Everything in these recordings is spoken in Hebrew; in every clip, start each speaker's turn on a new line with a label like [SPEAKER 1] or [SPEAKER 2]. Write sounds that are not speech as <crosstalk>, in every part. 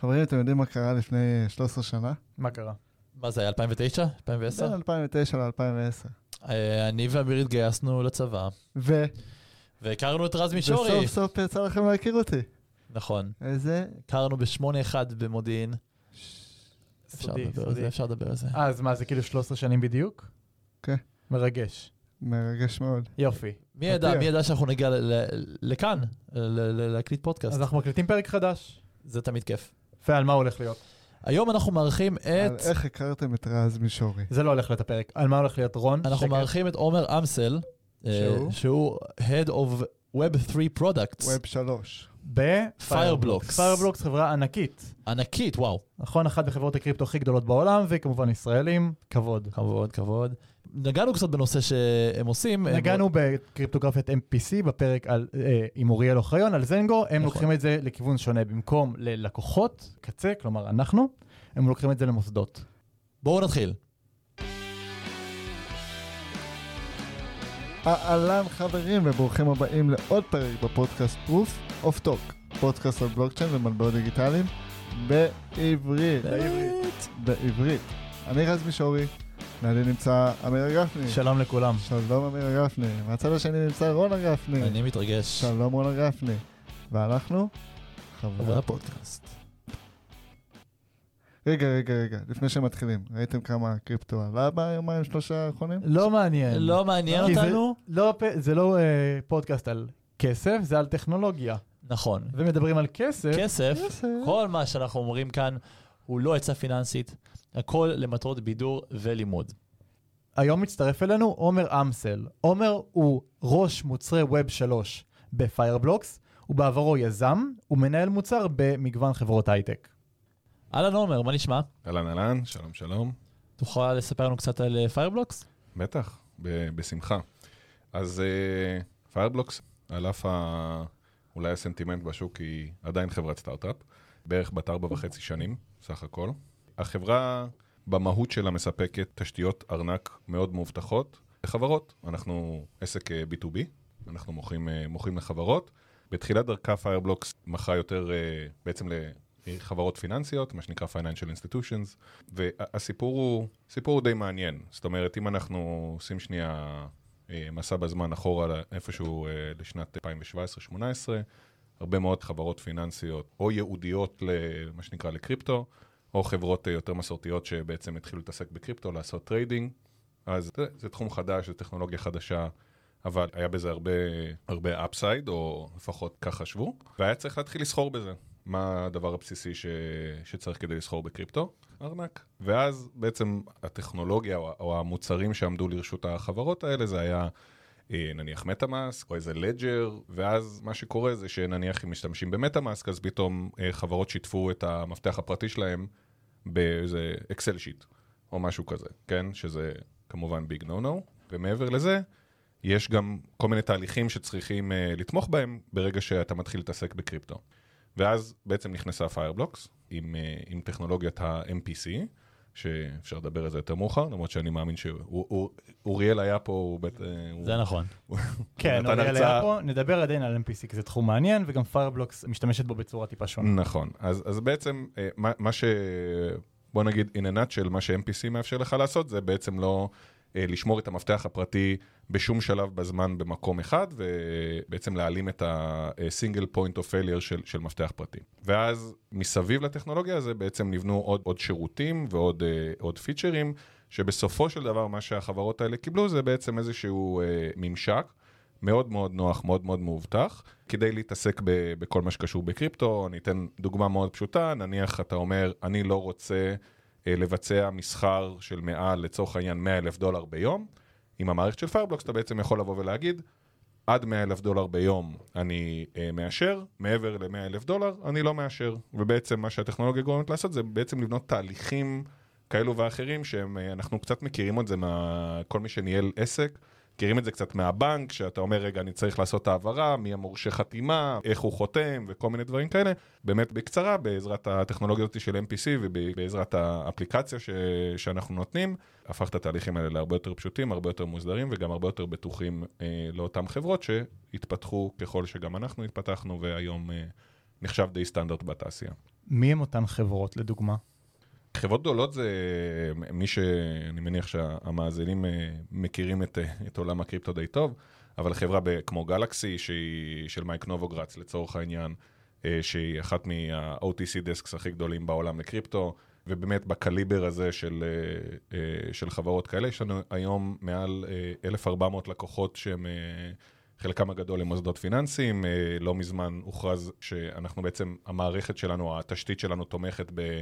[SPEAKER 1] חברים, אתם יודעים מה קרה לפני 13 שנה?
[SPEAKER 2] מה קרה?
[SPEAKER 3] מה זה היה 2009? 2010?
[SPEAKER 1] בין 2009 ל-2010.
[SPEAKER 3] אה, אני ואמיר התגייסנו לצבא,
[SPEAKER 1] ו...
[SPEAKER 3] והכרנו את רז מישורי.
[SPEAKER 1] וסוף סוף יצא לכם להכיר אותי.
[SPEAKER 3] נכון.
[SPEAKER 1] איזה...
[SPEAKER 3] הכרנו ב-81 במודיעין. אפשר
[SPEAKER 2] סודי,
[SPEAKER 3] לדבר על
[SPEAKER 2] סודי.
[SPEAKER 3] זה, אפשר לדבר על זה.
[SPEAKER 2] אה, אז מה, זה כאילו 13 שנים בדיוק?
[SPEAKER 1] כן.
[SPEAKER 2] מרגש.
[SPEAKER 1] מרגש מאוד.
[SPEAKER 2] יופי.
[SPEAKER 3] מי ידע. מי ידע שאנחנו נגיע ל- ל- לכאן, ל- ל- להקליט פודקאסט.
[SPEAKER 2] אז אנחנו מקליטים פרק חדש.
[SPEAKER 3] זה תמיד כיף.
[SPEAKER 2] ועל מה הולך להיות?
[SPEAKER 3] היום אנחנו מארחים
[SPEAKER 1] על
[SPEAKER 3] את,
[SPEAKER 1] איך הכרתם את רז מישורי?
[SPEAKER 2] זה לא הולך להיות הפרק. על מה הולך להיות רון?
[SPEAKER 3] אנחנו
[SPEAKER 2] שקר.
[SPEAKER 3] מארחים את עומר אמזל, אה,
[SPEAKER 2] שהוא?
[SPEAKER 3] שהוא Head of Web 3 Products,
[SPEAKER 1] Web שלוש.
[SPEAKER 2] ב Fireblocks. Fireblocks חברה ענקית.
[SPEAKER 3] ענקית, וואו.
[SPEAKER 2] נכון, אחת החברות הקריפטו הכי גדולות בעולם, וכמובן ישראלים, כבוד.
[SPEAKER 3] כבוד, כבוד. נגענו קצת בנושא שהם עושים. הם-
[SPEAKER 2] נגענו בקריפטוגרפיית MPC בפרק על, אה, עם אוריאל אוחיון על ZenGo, הם
[SPEAKER 3] נכון.
[SPEAKER 2] לוקחים את זה לכיוון שונה, במקום ללקוחות, קצה, כלומר אנחנו, הם לוקחים את זה למוסדות.
[SPEAKER 3] בואו נתחיל.
[SPEAKER 1] אהלן חברים וברוכים הבאים לעוד פרק בפודקאסט Proof of Talk. פודקאסט על בלוקצ'יין ומטבעות דיגיטליים בעברית.
[SPEAKER 3] בעברית.
[SPEAKER 1] בעברית. אני רז מישורי, לידי נמצא אמיר גפני.
[SPEAKER 2] שלום לכולם.
[SPEAKER 1] שלום אמיר גפני. מהצד השני נמצא רונה גפני.
[SPEAKER 3] אני מתרגש.
[SPEAKER 1] שלום רונה גפני. ואנחנו?
[SPEAKER 3] חברי
[SPEAKER 1] חברי
[SPEAKER 3] הפודקאסט.
[SPEAKER 1] רגע, רגע, רגע, לפני שמתחילים, ראיתם כמה הקריפטו עלה ביומיים שלושה האחרונים?
[SPEAKER 2] לא מעניין.
[SPEAKER 3] לא מעניין
[SPEAKER 2] זה-
[SPEAKER 3] אותנו?
[SPEAKER 2] לא, זה לא אה, פודקאסט על כסף, זה על טכנולוגיה.
[SPEAKER 3] נכון.
[SPEAKER 2] ומדברים על כסף,
[SPEAKER 3] כסף,
[SPEAKER 1] כסף.
[SPEAKER 3] כל מה שאנחנו אומרים כאן הוא לא עצה פיננסית, הכל למטרות בידור ולימוד.
[SPEAKER 2] היום מצטרף אלינו עומר אמזל. עומר הוא ראש מוצרי Web 3 ב Fireblocks, הוא בעברו יזם, הוא מנהל מוצר במגוון חברות הייטק.
[SPEAKER 3] אהלן עומר, מה נשמע?
[SPEAKER 4] אהלן אהלן, שלום שלום.
[SPEAKER 3] תוכל לספר לנו קצת על Fireblocks?
[SPEAKER 4] בטח, ב- בשמחה. אז Fireblocks, על אף ה... אולי הסנטימנט בשוק היא עדיין חברת סטארט-אפ, בערך בת ארבע וחצי שנים, סך הכל. החברה במהות שלה מספקת תשתיות ארנק מאוד מאובטחות לחברות. אנחנו עסק אה, B2B, אנחנו מוכרים, אה, מוכרים לחברות. בתחילת דרכה Fireblocks מכרה יותר אה, בעצם לחברות פיננסיות, מה שנקרא Financial Institutions, והסיפור הוא, סיפור הוא די מעניין. זאת אומרת, אם אנחנו עושים שנייה אה, מסע בזמן אחורה איפשהו אה, לשנת 2017-2018, הרבה מאוד חברות פיננסיות או ייעודיות למה שנקרא לקריפטו, או חברות אה, יותר מסורתיות שבעצם התחילו להתעסק בקריפטו, לעשות trading. אז זה, זה תחום חדש, זו טכנולוגיה חדשה, אבל היה בזה הרבה, הרבה upside, או לפחות כך חשבו, והיה צריך להתחיל לסחור בזה. מה הדבר הבסיסי ש... שצריך כדי לסחור בקריפטו? ארנק. ואז בעצם הטכנולוגיה או, או המוצרים שעמדו לרשות החברות האלה זה היה נניח MetaMask או איזה Ledger, ואז מה שקורה זה שנניח אם משתמשים ב MetaMask אז פתאום אה, חברות שיתפו את המפתח הפרטי שלהם באיזה Excel sheet או משהו כזה, כן? שזה כמובן big no no, ומעבר לזה יש גם כל מיני תהליכים שצריכים אה, לתמוך בהם ברגע שאתה מתחיל להתעסק בקריפטו. ואז בעצם נכנסה Fireblocks עם, אה, עם טכנולוגיית ה-MPC, שאפשר לדבר על זה יותר מאוחר, למרות שאני מאמין שאוריאל היה פה, הוא בטח... הוא-
[SPEAKER 3] זה נכון. <laughs>
[SPEAKER 2] כן, אוריאל היה פה, נדבר עדיין על MPC, כי זה תחום מעניין, וגם פיירבלוקס משתמשת בו בצורה טיפה שונה.
[SPEAKER 4] נכון, אז, אז בעצם אה, מה, מה ש... בוא נגיד in a nutshell, מה ש-MPC מאפשר לך לעשות זה בעצם לא אה, לשמור את המפתח הפרטי בשום שלב בזמן במקום אחד, ובעצם להעלים את ה-single point of failure של, מפתח פרטי. ואז מסביב לטכנולוגיה הזה בעצם נבנו עוד, עוד שירותים ועוד אה, עוד פיצ'רים, שבסופו של דבר מה שהחברות האלה קיבלו זה בעצם איזשהו אה, ממשק. מאוד מאוד נוח, מאוד מאוד מאובטח, כדי להתעסק ב- בכל מה שקשור בקריפטו. אני אתן דוגמה מאוד פשוטה, נניח אתה אומר, אני לא רוצה אה, לבצע מסחר של מעל, לצורך העניין, 100 אלף דולר ביום. עם המערכת של Fireblocks אתה בעצם יכול לבוא ולהגיד, עד 100 אלף דולר ביום אני אה, מאשר, מעבר ל-100 אלף דולר אני לא מאשר. ובעצם מה שהטכנולוגיה גורמת לעשות זה בעצם לבנות תהליכים כאלו ואחרים שהם, אה, קצת מכירים את זה מכל מי שניהל עסק. מכירים את זה קצת מהבנק, שאתה אומר, רגע, אני צריך לעשות העברה, מי המורשה חתימה, איך הוא חותם וכל מיני דברים כאלה. באמת בקצרה, בעזרת הטכנולוגיות של MPC ובעזרת האפליקציה ש... שאנחנו נותנים, הפך את התהליכים האלה להרבה יותר פשוטים, הרבה יותר מוסדרים וגם הרבה יותר בטוחים אה, לאותן חברות שהתפתחו ככל שגם אנחנו התפתחנו והיום אה, נחשב די סטנדרט בתעשייה.
[SPEAKER 2] מי הם אותן חברות, לדוגמה?
[SPEAKER 4] חברות גדולות זה מי שאני מניח שהמאזינים אה, מכירים את, אה, את עולם הקריפטו די טוב, אבל חברה כמו גלקסי, שהיא של מייק נובוגרץ לצורך העניין, אה, שהיא אחת מה-OTC דסקס הכי גדולים בעולם לקריפטו, ובאמת בקליבר הזה של, של חברות כאלה, יש לנו היום מעל 1,400 לקוחות שהם... חלקם הגדול הם מוסדות פיננסיים, לא מזמן הוכרז שאנחנו בעצם, המערכת שלנו, התשתית שלנו תומכת ב...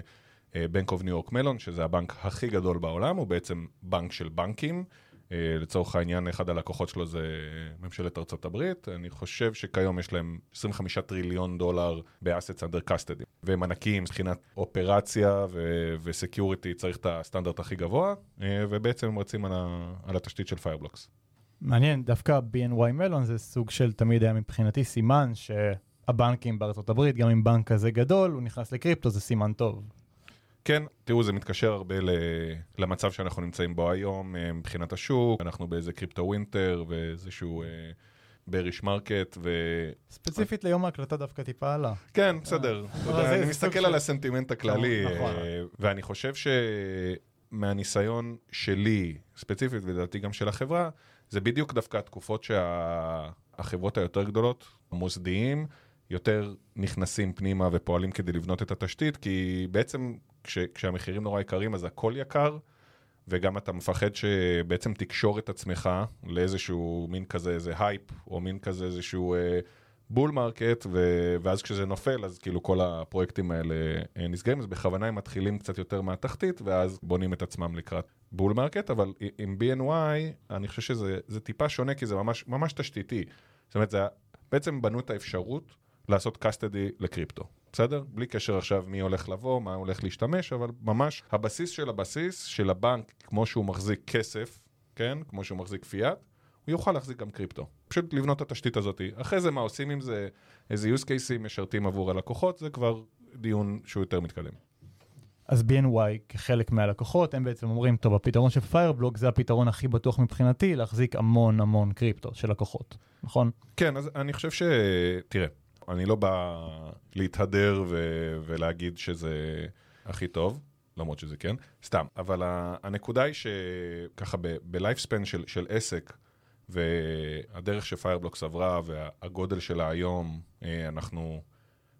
[SPEAKER 4] Bank of New York Mellon, שזה הבנק הכי גדול בעולם, הוא בעצם בנק של בנקים. אה, לצורך העניין, אחד הלקוחות שלו זה ממשלת ארצות הברית. אני חושב שכיום יש להם 25 טריליון דולר ב-assets under custody. והם ענקים מבחינת אופרציה ו security, צריך את הסטנדרט הכי גבוה, אה, ובעצם הם רצים על, ה- על התשתית של Fireblocks.
[SPEAKER 2] מעניין, דווקא BNY Mellon זה סוג של תמיד היה מבחינתי סימן שהבנקים בארצות הברית, גם אם בנק כזה גדול, הוא נכנס לקריפטו, זה סימן טוב.
[SPEAKER 4] כן, תראו, זה מתקשר הרבה למצב שאנחנו נמצאים בו היום אה, מבחינת השוק, אנחנו באיזה crypto winter ואיזשהו bearish market ו...
[SPEAKER 2] ספציפית ליום ההקלטה דווקא טיפה עלה.
[SPEAKER 4] כן, בסדר. אני מסתכל על הסנטימנט הכללי,
[SPEAKER 2] נכון, נכון.
[SPEAKER 4] אה, ואני חושב שמהניסיון שלי, ספציפית ולדעתי גם של החברה, זה בדיוק דווקא התקופות שהחברות היותר גדולות, המוסדיים, יותר נכנסים פנימה ופועלים כדי לבנות את התשתית, כי בעצם כש, כשהמחירים נורא יקרים אז הכל יקר, וגם אתה מפחד שבעצם תקשור את עצמך לאיזשהו מין כזה, איזה הייפ, או מין כזה איזשהו אה, bull market, ו, ואז כשזה נופל, אז כאילו כל הפרויקטים האלה אה, נסגרים, אז בכוונה הם מתחילים קצת יותר מהתחתית, ואז בונים את עצמם לקראת bull market, אבל עם BNY, אני חושב שזה טיפה שונה, כי זה ממש, ממש תשתיתי. זאת אומרת, זה בעצם בנו את האפשרות לעשות custody לקריפטו. בסדר? בלי קשר עכשיו מי הולך לבוא, מה הולך להשתמש, אבל ממש הבסיס של הבסיס של הבנק, כמו שהוא מחזיק כסף, כן? כמו שהוא מחזיק פיאט, הוא יוכל להחזיק גם קריפטו. פשוט לבנות את התשתית הזאת. אחרי זה מה עושים עם זה, איזה use cases משרתים עבור הלקוחות, זה כבר דיון שהוא יותר מתקדם.
[SPEAKER 2] אז BNY כחלק מהלקוחות, הם בעצם אומרים, טוב, הפתרון של פיירבלוק זה הפתרון הכי בטוח מבחינתי להחזיק המון המון קריפטו של לקוחות, נכון?
[SPEAKER 4] כן, אז אני חושב ש... תראה, אני לא בא להתהדר ו- ולהגיד שזה הכי טוב, למרות שזה כן, סתם. אבל הנקודה היא שככה בלייפספן של, של עסק, והדרך ש Fireblocks עברה והגודל שלה היום, אה, אנחנו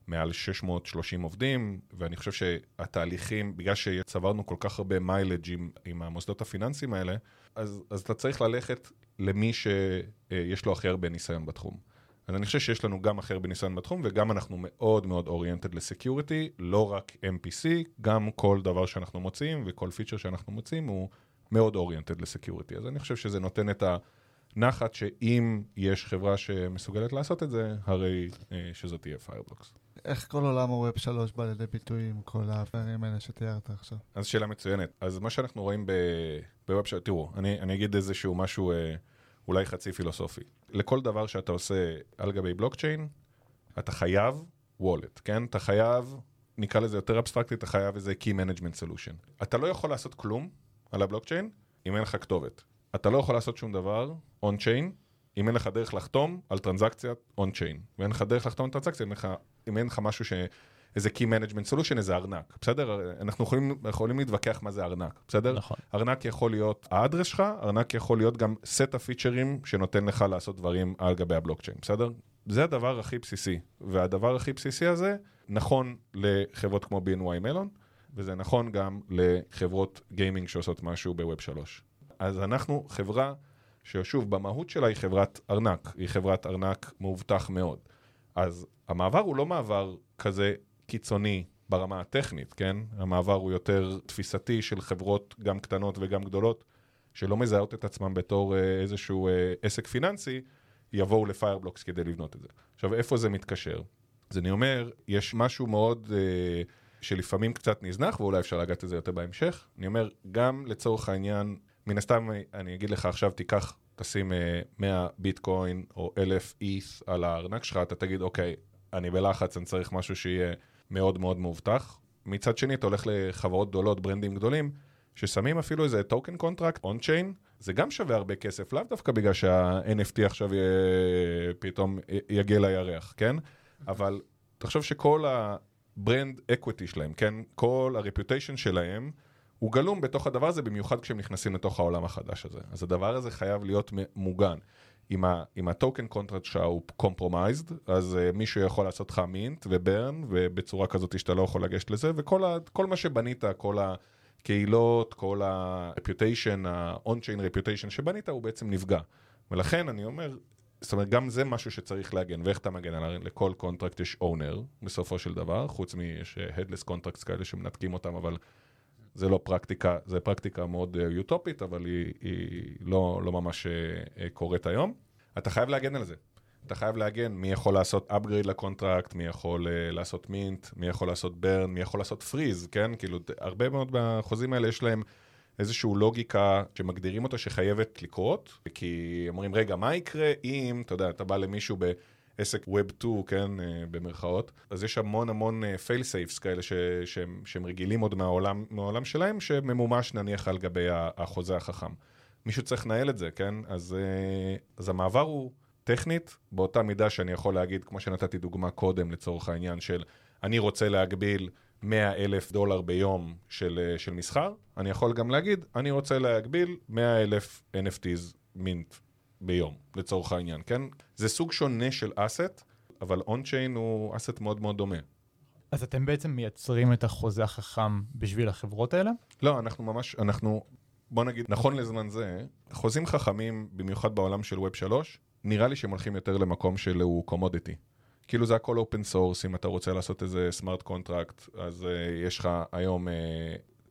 [SPEAKER 4] מעל 630 עובדים, ואני חושב שהתהליכים, בגלל שצברנו כל כך הרבה mileage עם, עם המוסדות הפיננסיים האלה, אז, אז אתה צריך ללכת למי שיש לו הכי הרבה ניסיון בתחום. אז אני חושב שיש לנו גם אחר בניסיון בתחום, וגם אנחנו מאוד מאוד oriented ל security, לא רק MPC, גם כל דבר שאנחנו מוצאים וכל feature שאנחנו מוצאים הוא מאוד oriented ל security. אז אני חושב שזה נותן את הנחת שאם יש חברה שמסוגלת לעשות את זה, הרי אה, שזאת תהיה Fireblocks.
[SPEAKER 1] איך כל עולם ה Web 3 בא לידי ביטוי עם כל הדברים האלה שתיארת עכשיו?
[SPEAKER 4] אז שאלה מצוינת. אז מה שאנחנו רואים ב Web 3, תראו, אני, אני אגיד איזשהו משהו... אה, אולי חצי פילוסופי. לכל דבר שאתה עושה על גבי בלוקצ'יין, אתה חייב wallet, כן? אתה חייב, נקרא לזה יותר אבסטרקטי, אתה חייב איזה Key Management Solution. אתה לא יכול לעשות כלום על הבלוקצ'יין אם אין לך כתובת. אתה לא יכול לעשות שום דבר און-צ'יין אם אין לך דרך לחתום על טרנזקציה און-צ'יין. ואין לך דרך לחתום על טרנזקציה אם אין לך משהו ש... איזה Key Management Solution, איזה ארנק, בסדר? אנחנו יכולים, יכולים להתווכח מה זה ארנק, בסדר?
[SPEAKER 2] נכון.
[SPEAKER 4] ארנק יכול להיות האדרס שלך, ארנק יכול להיות גם סט הפיצ'רים שנותן לך לעשות דברים על גבי הבלוקצ'יין, בסדר? זה הדבר הכי בסיסי, והדבר הכי בסיסי הזה נכון לחברות כמו BNY מלון, וזה נכון גם לחברות גיימינג שעושות משהו בווב 3. אז אנחנו חברה ששוב, במהות שלה היא חברת ארנק, היא חברת ארנק מאובטח מאוד. אז המעבר הוא לא מעבר כזה קיצוני ברמה הטכנית, כן? המעבר הוא יותר תפיסתי של חברות גם קטנות וגם גדולות, שלא מזהות את עצמם בתור אה, איזשהו אה, עסק פיננסי, יבואו ל Fireblocks כדי לבנות את זה. עכשיו, איפה זה מתקשר? אז אני אומר, יש משהו מאוד אה, שלפעמים קצת נזנח, ואולי אפשר לגעת את זה יותר בהמשך. אני אומר, גם לצורך העניין, מן הסתם אני אגיד לך עכשיו, תיקח, תשים 100 ביטקוין או 1,000 ETH על הארנק שלך, אתה תגיד, אוקיי, אני בלחץ, אני צריך משהו שיהיה מאוד מאוד מאובטח. מצד שני, אתה הולך לחברות גדולות, brandים גדולים, ששמים אפילו איזה token contract, on chain, זה גם שווה הרבה כסף, לאו דווקא בגלל שה-NFT עכשיו יהיה, פתאום יגיע לירח, כן? אבל תחשוב שכל ה brand equity שלהם, כן? כל ה reputation שלהם, הוא גלום בתוך הדבר הזה, במיוחד כשהם נכנסים לתוך העולם החדש הזה. אז הדבר הזה חייב להיות מוגן. אם, ה token contract שלך הוא compromised, אז uh, מישהו יכול לעשות לך mint ו burn, ובצורה כזאת שאתה לא יכול לגשת לזה, וכל ה, מה שבנית, כל הקהילות, כל ה-reputation, ה-on-chain reputation שבנית, הוא בעצם נפגע. ולכן אני אומר, זאת אומרת, גם זה משהו שצריך להגן, ואיך אתה מגן? לכל contract יש owner, בסופו של דבר, חוץ מיש headless contracts כאלה שמנתקים אותם, אבל זה לא פרקטיקה, זה פרקטיקה מאוד אה, יוטופית, אבל היא, היא לא, לא ממש אה, אה, קורית היום. אתה חייב להגן על זה. אתה חייב להגן מי יכול לעשות upgrade ל contract, מי יכול uh, לעשות mint, מי יכול לעשות burn, מי יכול לעשות freeze, כן? כאילו, הרבה מאוד מהחוזים האלה יש להם איזושהי לוגיקה שמגדירים אותה שחייבת לקרות, כי אומרים, רגע, מה יקרה אם, אתה יודע, אתה בא למישהו בעסק Web 2, כן, אה, במרכאות, אז יש המון המון אה, fail safes כאלה ש, שהם, שהם רגילים עוד מהעולם, מהעולם שלהם, שממומש נניח על גבי החוזה החכם. מישהו צריך לנהל את זה, כן? אז, אה, אז המעבר הוא טכנית, באותה מידה שאני יכול להגיד, כמו שנתתי דוגמה קודם לצורך העניין של אני רוצה להגביל 100 אלף דולר ביום של, של מסחר, אני יכול גם להגיד, אני רוצה להגביל 100 אלף NFTs מינט ביום, לצורך העניין, כן? זה סוג שונה של אסט, אבל און-צ'יין הוא אסט מאוד מאוד דומה.
[SPEAKER 2] אז אתם בעצם מייצרים את החוזה החכם בשביל החברות האלה?
[SPEAKER 4] לא, אנחנו ממש, אנחנו, בוא נגיד, נכון לזמן זה, חוזים חכמים, במיוחד בעולם של Web 3, נראה לי שהם הולכים יותר למקום של הוא קומודיטי. כאילו זה הכל open source, אם אתה רוצה לעשות איזה smart contract, אז uh, יש לך היום... Uh,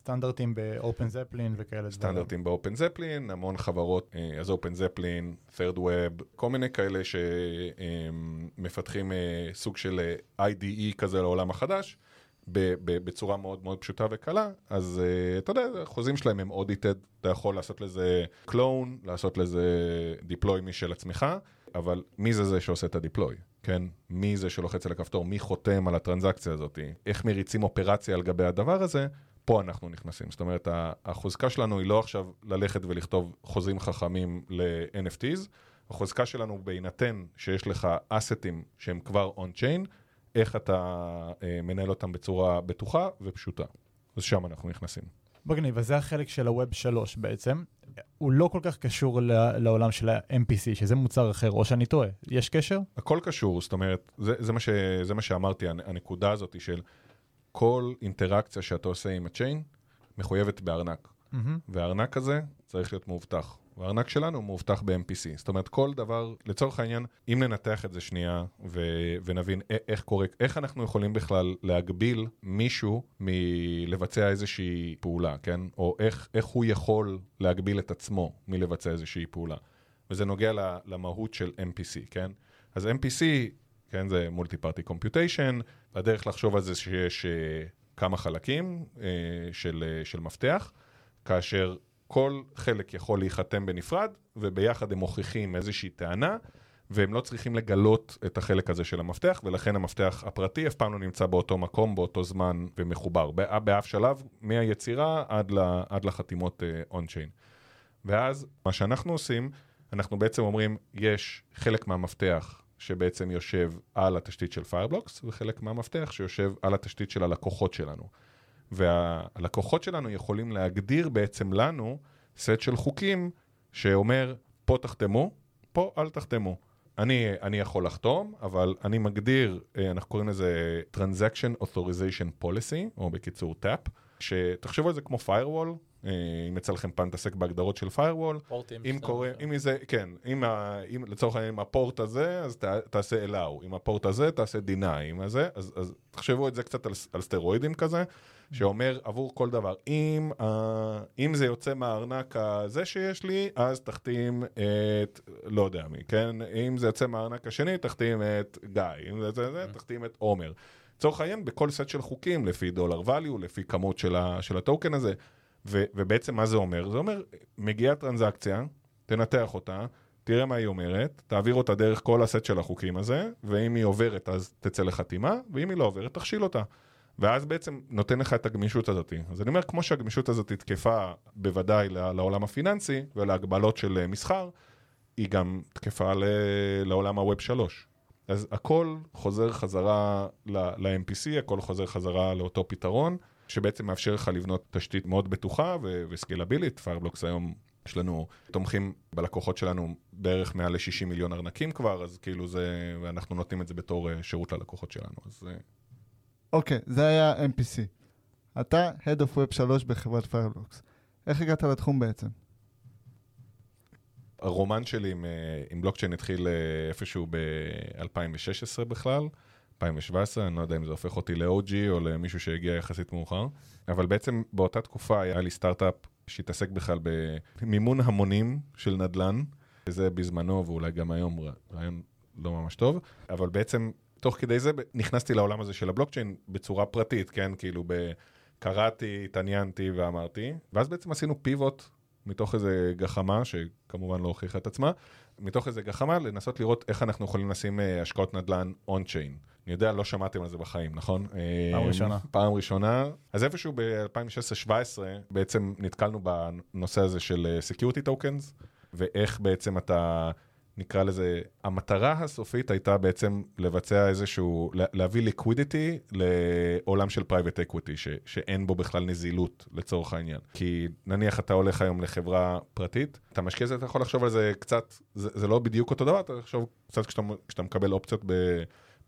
[SPEAKER 2] סטנדרטים ב OpenZeppelin וכאלה
[SPEAKER 4] סטנדרטים ב OpenZeppelin, המון חברות, uh, אז OpenZeppelin, thirdweb, כל מיני כאלה שמפתחים uh, סוג של IDE כזה לעולם החדש. בצורה מאוד מאוד פשוטה וקלה, אז אתה יודע, החוזים שלהם הם audited, אתה יכול לעשות לזה clone, לעשות לזה deploy משל עצמך, אבל מי זה זה שעושה את הדיפלוי, כן? מי זה שלוחץ על הכפתור, מי חותם על הטרנזקציה הזאת, איך מריצים אופרציה על גבי הדבר הזה, פה אנחנו נכנסים. זאת אומרת, החוזקה שלנו היא לא עכשיו ללכת ולכתוב חוזים חכמים ל-NFTs, החוזקה שלנו בהינתן שיש לך אסטים שהם כבר און-צ'יין, איך אתה אה, מנהל אותם בצורה בטוחה ופשוטה. אז שם אנחנו נכנסים.
[SPEAKER 2] מגניב, אז זה החלק של הווב 3 בעצם. הוא לא כל כך קשור לעולם של ה-MPC, שזה מוצר אחר, או שאני טועה. יש קשר?
[SPEAKER 4] הכל קשור, זאת אומרת, זה, זה, מה, ש, זה מה שאמרתי, הנקודה הזאת של כל אינטראקציה שאתה עושה עם הצ'יין, מחויבת בארנק. Mm-hmm. והארנק הזה צריך להיות מאובטח. והארנק שלנו מאובטח ב-MPC. זאת אומרת, כל דבר, לצורך העניין, אם ננתח את זה שנייה ו- ונבין איך קורה, איך אנחנו יכולים בכלל להגביל מישהו מלבצע איזושהי פעולה, כן? או איך, איך הוא יכול להגביל את עצמו מלבצע איזושהי פעולה. וזה נוגע למהות של MPC, כן? אז MPC, כן, זה מולטי פארטי קומפיוטיישן, הדרך לחשוב על זה שיש uh, כמה חלקים uh, של, uh, של מפתח, כאשר כל חלק יכול להיחתם בנפרד, וביחד הם מוכיחים איזושהי טענה, והם לא צריכים לגלות את החלק הזה של המפתח, ולכן המפתח הפרטי אף פעם לא נמצא באותו מקום, באותו זמן ומחובר, באף שלב, מהיצירה עד, לה, עד לחתימות on-chain. Uh, ואז מה שאנחנו עושים, אנחנו בעצם אומרים, יש חלק מהמפתח שבעצם יושב על התשתית של Fireblocks, וחלק מהמפתח שיושב על התשתית של הלקוחות שלנו. והלקוחות שלנו יכולים להגדיר בעצם לנו סט של חוקים שאומר, פה תחתמו, פה אל תחתמו. אני, אני יכול לחתום, אבל אני מגדיר, אה, אנחנו קוראים לזה Transaction Authorization Policy, או בקיצור TAP, שתחשבו על זה כמו firewall, אם יצא לכם פעם להתעסק בהגדרות של firewall, אם קורה, אם זה, כן, אם, אם לצורך העניין עם הפורט הזה, אז ת, תעשה allow, עם הפורט הזה תעשה deny, עם הזה, אז, אז תחשבו את זה קצת על, על סטרואידים כזה, שאומר עבור כל דבר, אם, uh, אם זה יוצא מהארנק הזה שיש לי, אז תחתים את, לא יודע מי, כן? אם זה יוצא מהארנק השני, תחתים את גיא, אם זה זה, זה תחתים את עומר. לצורך העניין, בכל סט של חוקים, לפי דולר value, לפי כמות של, ה, של הטוקן הזה, ובעצם מה זה אומר? זה אומר, מגיעה טרנזקציה, תנתח אותה, תראה מה היא אומרת, תעביר אותה דרך כל הסט של החוקים הזה, ואם היא עוברת אז תצא לחתימה, ואם היא לא עוברת תכשיל אותה. ואז בעצם נותן לך את הגמישות הזאת. אז אני אומר, כמו שהגמישות הזאת תקפה בוודאי לעולם הפיננסי ולהגבלות של מסחר, היא גם תקפה לעולם ה Web 3. אז הכל חוזר חזרה ל-MPC, הכל חוזר חזרה לאותו פתרון, שבעצם מאפשר לך לבנות תשתית מאוד בטוחה ו- וסקלבילית. Fireblocks היום, יש לנו תומכים בלקוחות שלנו בערך מעל ל-60 מיליון ארנקים כבר, אז כאילו זה, ואנחנו נותנים את זה בתור אה, שירות ללקוחות שלנו. אז אה,
[SPEAKER 1] אוקיי, זה היה MPC. אתה Head of Web 3 בחברת Fireblocks. איך הגעת לתחום בעצם?
[SPEAKER 4] הרומן שלי עם, אה, עם בלוקצ'יין התחיל איפשהו ב-2016 בכלל, 2017, אני לא יודע אם זה הופך אותי ל-OG או למישהו שהגיע יחסית מאוחר, אבל בעצם באותה תקופה היה לי סטארט-אפ שהתעסק בכלל במימון המונים של נדל"ן, וזה בזמנו ואולי גם היום רעיון לא ממש טוב, אבל בעצם תוך כדי זה נכנסתי לעולם הזה של הבלוקצ'יין בצורה פרטית, כן? כאילו ב... קראתי, התעניינתי ואמרתי, ואז בעצם עשינו פיבוט מתוך איזה גחמה, שכמובן לא הוכיחה את עצמה, מתוך איזה גחמה לנסות לראות איך אנחנו יכולים לשים אה, השקעות נדל"ן און-צ'יין. אני יודע, לא שמעתם על זה בחיים, נכון?
[SPEAKER 2] פעם
[SPEAKER 4] אה,
[SPEAKER 2] ראשונה.
[SPEAKER 4] פעם ראשונה. אז איפשהו ב-2016-2017 בעצם נתקלנו בנושא הזה של אה, Security Tokens, ואיך בעצם אתה, נקרא לזה, המטרה הסופית הייתה בעצם לבצע איזשהו, לה- להביא liquidity לעולם של equity, ש, שאין בו בכלל נזילות לצורך העניין. כי נניח אתה הולך היום לחברה פרטית, אתה משקיע זה, אתה יכול לחשוב על זה קצת, זה, זה לא בדיוק אותו דבר, אתה לחשוב קצת כשאתה, כשאתה מקבל אופציות ב,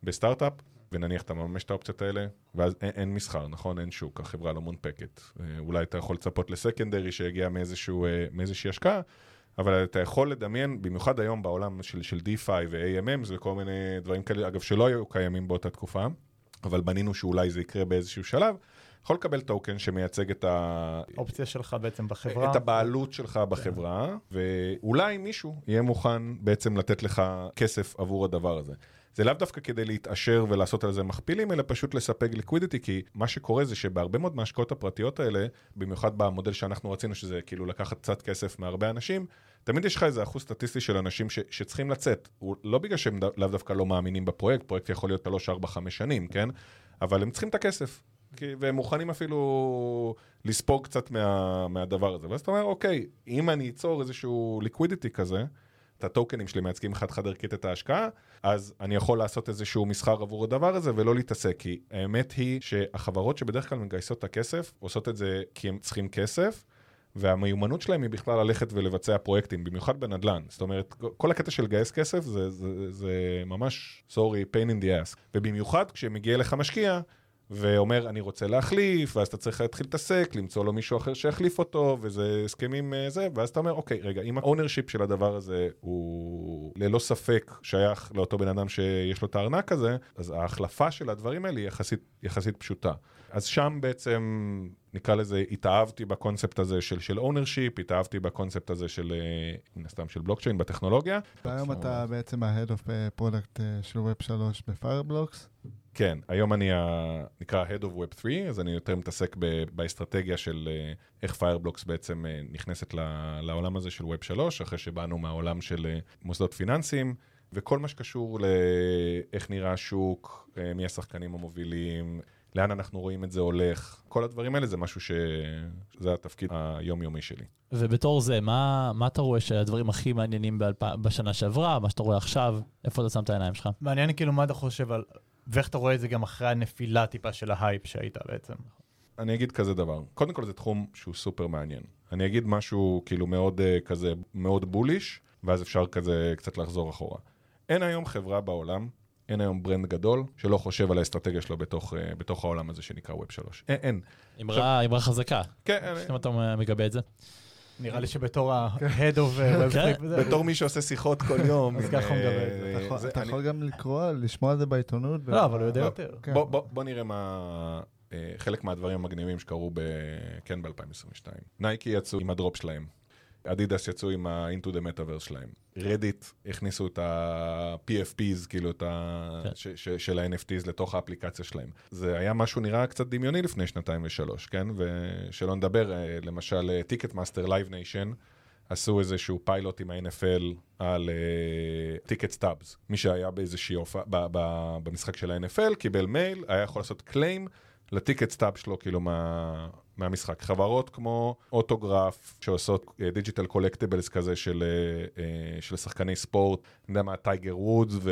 [SPEAKER 4] בסטארט-אפ. ונניח אתה מממש את האופציות האלה, ואז אין, אין מסחר, נכון? אין שוק, החברה לא מונפקת. אה, אולי אתה יכול לצפות לסקנדרי שיגיע מאיזשהו, אה, מאיזושהי השקעה, אבל אתה יכול לדמיין, במיוחד היום בעולם של, של DeFi ו-AMMs וכל מיני דברים כאלה, אגב, שלא היו קיימים באותה תקופה, אבל בנינו שאולי זה יקרה באיזשהו שלב, יכול לקבל טוקן שמייצג את, ה...
[SPEAKER 2] אופציה שלך בעצם בחברה.
[SPEAKER 4] את הבעלות שלך בחברה, ואולי מישהו יהיה מוכן בעצם לתת לך כסף עבור הדבר הזה. זה לאו דווקא כדי להתעשר ולעשות על זה מכפילים, אלא פשוט לספק ליקווידיטי, כי מה שקורה זה שבהרבה מאוד מההשקעות הפרטיות האלה, במיוחד במודל שאנחנו רצינו, שזה כאילו לקחת קצת כסף מהרבה אנשים, תמיד יש לך איזה אחוז סטטיסטי של אנשים ש, שצריכים לצאת. הוא, לא בגלל שהם לאו דווקא לא מאמינים בפרויקט, פרויקט יכול להיות 3, 4, 5 שנים, כן? אבל הם צריכים את הכסף. והם מוכנים אפילו לספוג קצת מה, מהדבר הזה. ואז אתה אומר, אוקיי, אם אני אצור איזשהו ליקווידיטי כזה, את הטוקנים שלי מייצגים חד-חד ערכית את ההשקעה, אז אני יכול לעשות איזשהו מסחר עבור הדבר הזה ולא להתעסק. כי האמת היא שהחברות שבדרך כלל מגייסות את הכסף, עושות את זה כי הם צריכים כסף, והמיומנות שלהם היא בכלל ללכת ולבצע פרויקטים, במיוחד בנדל"ן. זאת אומרת, כל הקטע של לגייס כסף זה, זה, זה ממש, sorry, pain in the ass. ובמיוחד כשמגיע אליך משקיע, ואומר, אני רוצה להחליף, ואז אתה צריך להתחיל להתעסק, למצוא לו מישהו אחר שיחליף אותו, וזה הסכמים אה, זה, ואז אתה אומר, אוקיי, רגע, אם ה ownership של הדבר הזה הוא ללא ספק שייך לאותו בן אדם שיש לו את הארנק הזה, אז ההחלפה של הדברים האלה היא יחסית, יחסית פשוטה. אז שם בעצם, נקרא לזה, התאהבתי בקונספט הזה של, של ownership, התאהבתי בקונספט הזה של, אה, מן הסתם, של בלוקצ'יין בטכנולוגיה.
[SPEAKER 1] והיום אתה בעצם ה-Head of uh, Product של Web 3 ב Fireblocks.
[SPEAKER 4] כן, היום אני ה... נקרא Head of Web 3, אז אני יותר מתעסק ב... באסטרטגיה של אה, איך Fireblocks בעצם אה, נכנסת ל... לעולם הזה של Web 3, אחרי שבאנו מהעולם של אה, מוסדות פיננסיים, וכל מה שקשור לאיך נראה השוק, מי השחקנים המובילים, לאן אנחנו רואים את זה הולך, כל הדברים האלה זה משהו ש... זה התפקיד היומיומי שלי.
[SPEAKER 3] ובתור זה, מה, מה אתה רואה שהדברים הכי מעניינים באלפ... בשנה שעברה, מה שאתה רואה עכשיו, איפה אתה שם את העיניים שלך?
[SPEAKER 2] מעניין כאילו מה אתה חושב על... ואיך אתה רואה את זה גם אחרי הנפילה טיפה של ההייפ שהייתה בעצם.
[SPEAKER 4] אני אגיד כזה דבר, קודם כל זה תחום שהוא סופר מעניין. אני אגיד משהו כאילו מאוד uh, כזה, מאוד bullish, ואז אפשר כזה קצת לחזור אחורה. אין היום חברה בעולם, אין היום brand גדול, שלא חושב על האסטרטגיה שלו בתוך, uh, בתוך העולם הזה שנקרא Web 3. אין, אין.
[SPEAKER 3] אמירה חזקה,
[SPEAKER 4] כן, אין,
[SPEAKER 3] אם אתה מגבה את זה.
[SPEAKER 2] נראה לי שבתור ה-head of uh,
[SPEAKER 3] כן.
[SPEAKER 2] וזה,
[SPEAKER 4] בתור מי שעושה שיחות כל יום.
[SPEAKER 2] אז ככה הוא
[SPEAKER 4] אה,
[SPEAKER 2] מדבר.
[SPEAKER 1] אתה יכול- גם לקרוא, לשמוע את זה בעיתונות.
[SPEAKER 2] לא, אבל הוא יודע יותר.
[SPEAKER 1] כן.
[SPEAKER 4] בוא, בוא, בוא נראה מה... אה, חלק מהדברים המגניבים שקרו ב... כן ב-2022. נייקי יצאו עם ה drop שלהם. אדידס יצאו עם ה-into the metaverse שלהם. רדיט הכניסו את ה-PFPs, כאילו את ה...
[SPEAKER 3] כן.
[SPEAKER 4] ש- ש- של ה-NFTs לתוך האפליקציה שלהם. זה היה משהו נראה קצת דמיוני לפני שנתיים ושלוש, כן? ושלא נדבר, אה, למשל, Ticketmaster Live Nation. עשו איזשהו פיילוט עם ה-NFL על ticket stubs. מי שהיה באיזושהי הופעה, ב- ב- במשחק של ה-NFL, קיבל מייל, היה יכול לעשות claim ל ticket stub שלו, כאילו מה, מהמשחק. חברות כמו Autograph, שעושות digital collectibles כזה של, אה, אה, של שחקני ספורט, אני יודע מה, טייגר וודס ו...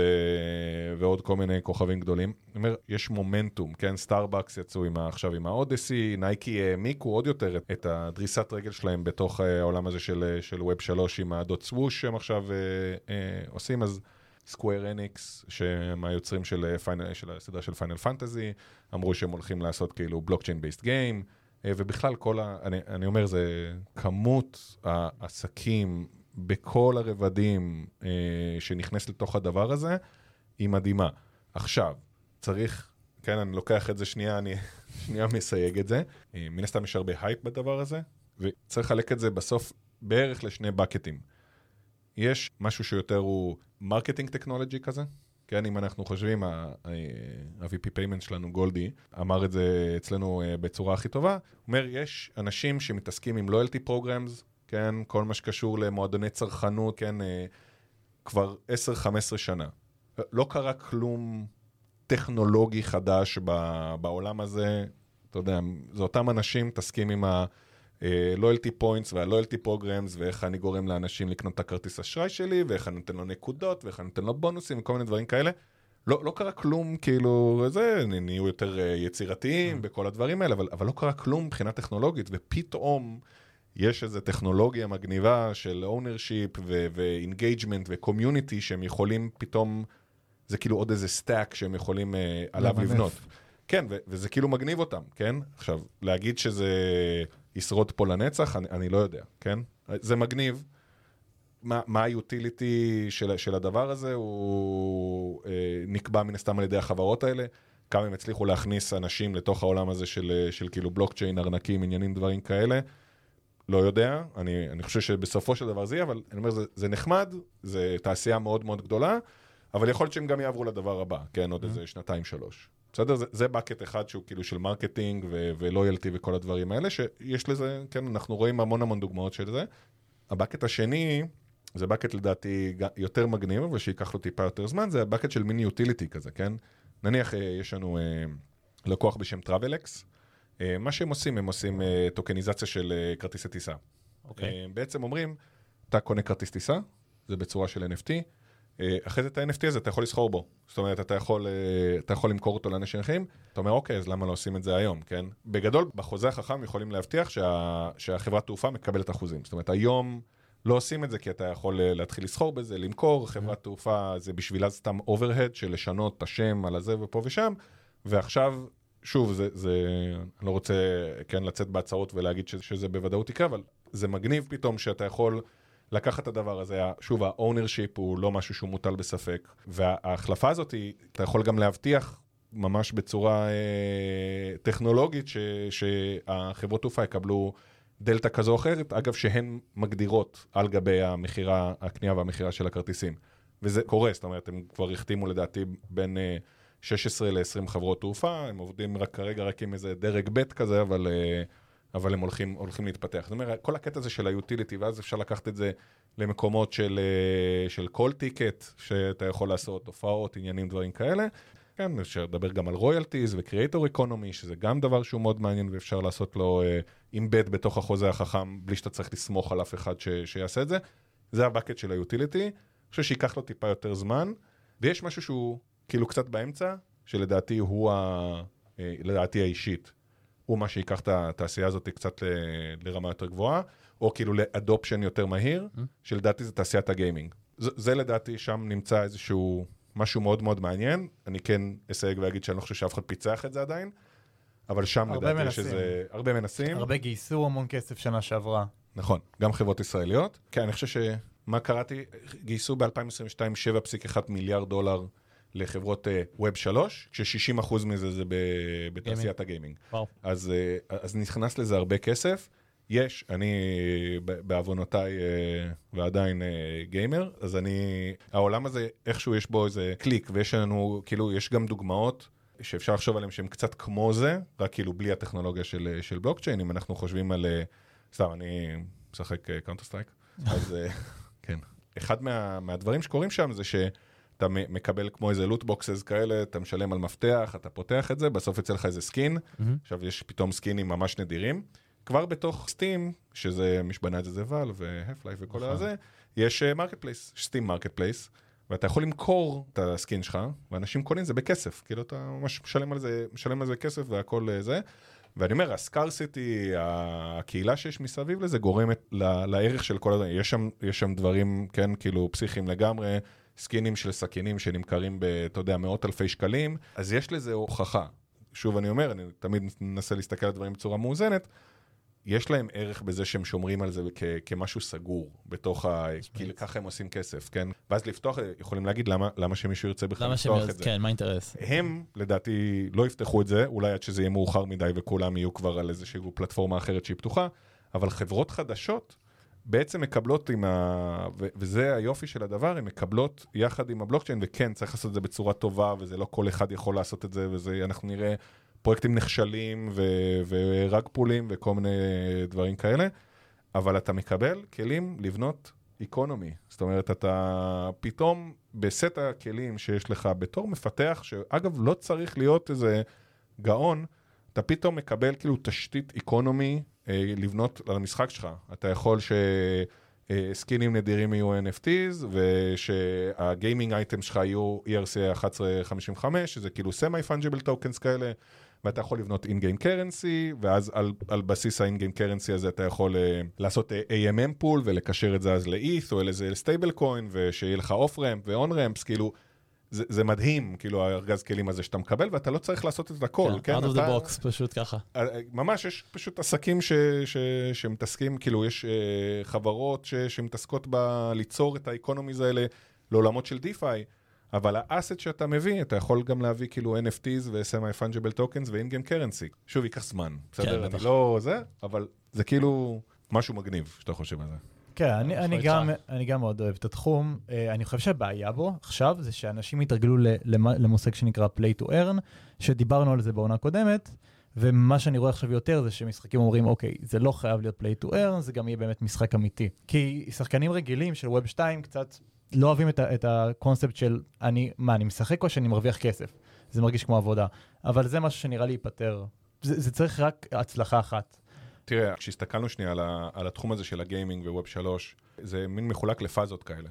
[SPEAKER 4] ועוד כל מיני כוכבים גדולים. אני אומר, יש מומנטום, כן? סטארבקס יצאו עם ה... עכשיו עם ה Odyssey, נייקי העמיקו עוד יותר את, הדריסת רגל שלהם בתוך אה, העולם הזה של, של Web 3 עם הדוט סווש שהם עכשיו אה, אה, עושים, אז... Square Enix, שהם היוצרים של, Final, של הסדרה של Final Fantasy, אמרו שהם הולכים לעשות כאילו blockchain based game, ובכלל כל ה... אני, אני אומר, זה כמות העסקים בכל הרבדים אה, שנכנס לתוך הדבר הזה, היא מדהימה. עכשיו, צריך, כן, אני לוקח את זה שנייה, אני <laughs> שנייה מסייג את זה. אה, מן הסתם יש הרבה הייפ בדבר הזה, וצריך לחלק את זה בסוף בערך לשני בקטים. יש משהו שיותר הוא marketing טכנולוגי כזה, כן, אם אנחנו חושבים, ה-VP payment שלנו, גולדי, אמר את זה אצלנו אה, בצורה הכי טובה, הוא אומר, יש אנשים שמתעסקים עם loyalty programs, כן, כל מה שקשור למועדוני צרכנות, כן, אה, כבר 10-15 שנה. לא קרה כלום טכנולוגי חדש בעולם הזה, אתה יודע, זה אותם אנשים מתעסקים עם ה... loyalty points וה loyalty programs ואיך אני גורם לאנשים לקנות את הכרטיס אשראי שלי ואיך אני נותן לו נקודות ואיך אני נותן לו בונוסים וכל מיני דברים כאלה. לא, לא קרה כלום, כאילו, זה, נהיו יותר אה, יצירתיים בכל הדברים האלה, אבל, אבל לא קרה כלום מבחינה טכנולוגית, ופתאום יש איזו טכנולוגיה מגניבה של ownership ו engagement ו community שהם יכולים פתאום, זה כאילו עוד איזה stack שהם יכולים uh, עליו לבנות. כן, וזה כאילו מגניב אותם, כן? עכשיו, להגיד שזה... ישרוד פה לנצח, אני, אני לא יודע, כן? זה מגניב. מה, מה ה utility של, של הדבר הזה, הוא אה, נקבע מן הסתם על ידי החברות האלה. כמה הם הצליחו להכניס אנשים לתוך העולם הזה של, של כאילו בלוקצ'יין, ארנקים, עניינים, דברים כאלה. לא יודע, אני, אני חושב שבסופו של דבר זה יהיה, אבל אני אומר, זה, זה נחמד, זה תעשייה מאוד מאוד גדולה, אבל יכול להיות שהם גם יעברו לדבר הבא, כן, עוד mm-hmm. איזה שנתיים-שלוש. בסדר? זה, זה bucket אחד שהוא כאילו של marketing ו loyalty וכל הדברים האלה, שיש לזה, כן, אנחנו רואים המון המון דוגמאות של זה. ה bucket השני, זה bucket לדעתי יותר מגניב, אבל שייקח לו טיפה יותר זמן, זה ה bucket של מין utility כזה, כן? נניח אה, יש לנו אה, לקוח בשם TravelX, אה, מה שהם עושים, הם עושים טוקניזציה של כרטיסי טיסה. אוקיי. Okay. בעצם אומרים, אתה קונה כרטיס טיסה, זה בצורה של NFT, אחרי זה את ה-NFT הזה אתה יכול לסחור בו. זאת אומרת, אתה יכול, אה, אתה יכול למכור אותו לאנשים אחרים, אתה אומר, אוקיי, אז למה לא עושים את זה היום, כן? בגדול, בחוזה החכם יכולים להבטיח שה, שהחברת תעופה מקבלת אחוזים. זאת אומרת, היום לא עושים את זה כי אתה יכול אה, להתחיל לסחור בזה, למכור, חברת תעופה זה בשבילה סתם אוברהד של לשנות את השם על הזה ופה ושם, ועכשיו... שוב, זה, זה, אני לא רוצה כן לצאת בהצהרות ולהגיד שזה, שזה בוודאות יקרה, אבל זה מגניב פתאום שאתה יכול לקחת את הדבר הזה, שוב, ה-ownership הוא לא משהו שהוא מוטל בספק, וההחלפה הזאת, אתה יכול גם להבטיח ממש בצורה אה, טכנולוגית, ש, שהחברות תעופה יקבלו דלתא כזו או אחרת, אגב, שהן מגדירות על גבי המכירה, הקנייה והמכירה של הכרטיסים. וזה קורה, זאת אומרת, הם כבר החתימו לדעתי בין אה, 16 ל-20 חברות תעופה, הם עובדים רק כרגע רק עם איזה דרג ב' כזה, אבל... אה, אבל הם הולכים, הולכים להתפתח. זאת אומרת, כל הקטע הזה של ה utility, ואז אפשר לקחת את זה למקומות של, אה, של כל ticket, שאתה יכול לעשות הופעות, עניינים, דברים כאלה. כן, אפשר לדבר גם על royalties ו creator economy, שזה גם דבר שהוא מאוד מעניין ואפשר לעשות לו embed אה, בתוך החוזה החכם, בלי שאתה צריך לסמוך על אף אחד ש, שיעשה את זה. זה ה bucket של ה utility. אני חושב שייקח לו טיפה יותר זמן, ויש משהו שהוא כאילו קצת באמצע, שלדעתי הוא ה... אה, לדעתי האישית, הוא מה שיקח את התעשייה הזאת קצת ל, לרמה יותר גבוהה, או כאילו לאדופשן יותר מהיר, mm-hmm. שלדעתי זה תעשיית הגיימינג. זה, זה לדעתי, שם נמצא איזשהו משהו מאוד מאוד מעניין. אני כן אסייג ואגיד שאני לא חושב שאף אחד פיצח את זה עדיין, אבל שם לדעתי יש איזה... הרבה מנסים.
[SPEAKER 2] הרבה גייסו המון כסף שנה שעברה. נכון,
[SPEAKER 4] גם חברות ישראליות. כן, אני חושב שמה קראתי, גייסו ב-2022 7.1 מיליארד דולר. לחברות ווב uh, 3, כש-60% מזה זה בתעשיית הגיימינג. אז, uh, אז נכנס לזה הרבה כסף. יש, אני בעוונותיי uh, ועדיין uh, גיימר, אז אני, העולם הזה איכשהו יש בו איזה קליק, ויש לנו, כאילו, יש גם דוגמאות שאפשר לחשוב עליהן שהן קצת כמו זה, רק כאילו בלי הטכנולוגיה של, של בלוקצ'יין, אם אנחנו חושבים על, סתם, אני משחק Counter-Strike, אז <laughs> כן. אחד מה, מהדברים שקורים שם זה ש... אתה מקבל כמו איזה loot boxes כאלה, אתה משלם על מפתח, אתה פותח את זה, בסוף יוצא לך איזה skin,
[SPEAKER 3] מהמם.
[SPEAKER 4] עכשיו יש פתאום סקינים ממש נדירים. כבר בתוך Steam, שזה מי שבנה את זה זה Valve ו Half-Life וכל
[SPEAKER 3] נכון.
[SPEAKER 4] הזה, יש marketplace, Steam marketplace, ואתה יכול למכור את ה skin שלך, ואנשים קונים את זה בכסף, כאילו אתה ממש משלם על זה, משלם על זה כסף והכל אה, זה. ואני אומר, הסקרסיטי, הקהילה שיש מסביב לזה גורמת ל- לערך של כל הדברים. יש שם, יש שם דברים, כן, כאילו פסיכיים לגמרי, סקינים של סכינים שנמכרים ב, אתה יודע, מאות אלפי שקלים, אז יש לזה הוכחה. שוב, אני אומר, אני תמיד מנסה להסתכל על דברים בצורה מאוזנת. יש להם ערך בזה שהם שומרים על זה כ- כמשהו סגור בתוך ה... כי ככה הם עושים כסף, כן? ואז לפתוח, יכולים להגיד למה, למה שמישהו ירצה בכלל. לפתוח את זה.
[SPEAKER 3] כן, מה האינטרס?
[SPEAKER 4] הם, לדעתי, לא יפתחו את זה, אולי עד שזה יהיה מאוחר מדי וכולם יהיו כבר על איזושהי פלטפורמה אחרת שהיא פתוחה, אבל חברות חדשות בעצם מקבלות עם ה... ו- וזה היופי של הדבר, הן מקבלות יחד עם הבלוקצ'יין, וכן, צריך לעשות את זה בצורה טובה, וזה לא כל אחד יכול לעשות את זה, וזה, נראה פרויקטים נכשלים, ו- ורג פולים, וכל מיני דברים כאלה, אבל אתה מקבל כלים לבנות איקונומי. זאת אומרת, אתה פתאום בסט הכלים שיש לך בתור מפתח, שאגב, לא צריך להיות איזה גאון, אתה פתאום מקבל כאילו תשתית economy אה, לבנות על המשחק שלך. אתה יכול שסקינים נדירים יהיו NFTs, ושה gaming item שלך יהיו ERC 1155, שזה כאילו semi-fungible tokens כאלה. ואתה יכול לבנות in-game currency, ואז על, על בסיס ה in-game currency הזה אתה יכול אה, לעשות אה, AMM pool ולקשר את זה אז ל-ETH או לאיזה stablecoin, ושיהיה לך off-ramp ו on-ramps, כאילו, זה, זה מדהים, כאילו, הארגז כלים הזה שאתה מקבל, ואתה לא צריך לעשות את הכל, כן?
[SPEAKER 3] out of the box, פשוט ככה.
[SPEAKER 4] אה, ממש, יש פשוט עסקים ש, ש, שמתעסקים, כאילו, יש אה, חברות ש, שמתעסקות בליצור את ה economies האלה לעולמות של DeFi, אבל ה asset שאתה מביא, אתה יכול גם להביא כאילו NFTs ו-Semi-Fungible Tokens ו-In-Game Currency. שוב, ייקח זמן, בסדר?
[SPEAKER 3] בטח.
[SPEAKER 4] אני לא זה, אבל זה כאילו משהו מגניב שאתה חושב על זה.
[SPEAKER 2] כן, אני, אני. גם, אני גם מאוד אוהב את התחום. אה, אני חושב שהבעיה בו עכשיו זה שאנשים התרגלו למושג שנקרא play to earn, שדיברנו על זה בעונה קודמת, ומה שאני רואה עכשיו יותר זה שמשחקים אומרים, אוקיי, זה לא חייב להיות play to earn, זה גם יהיה באמת משחק אמיתי. כי שחקנים רגילים של ווב 2 קצת לא אוהבים את, ה- את הקונספט של אני, מה, אני משחק או שאני מרוויח כסף? זה מרגיש כמו עבודה. אבל זה משהו שנראה לי ייפתר. זה, זה צריך רק הצלחה אחת.
[SPEAKER 4] תראה, כשהסתכלנו שנייה על, ה, על התחום הזה של הגיימינג ו Web 3, זה מין מחולק לפאזות כאלה.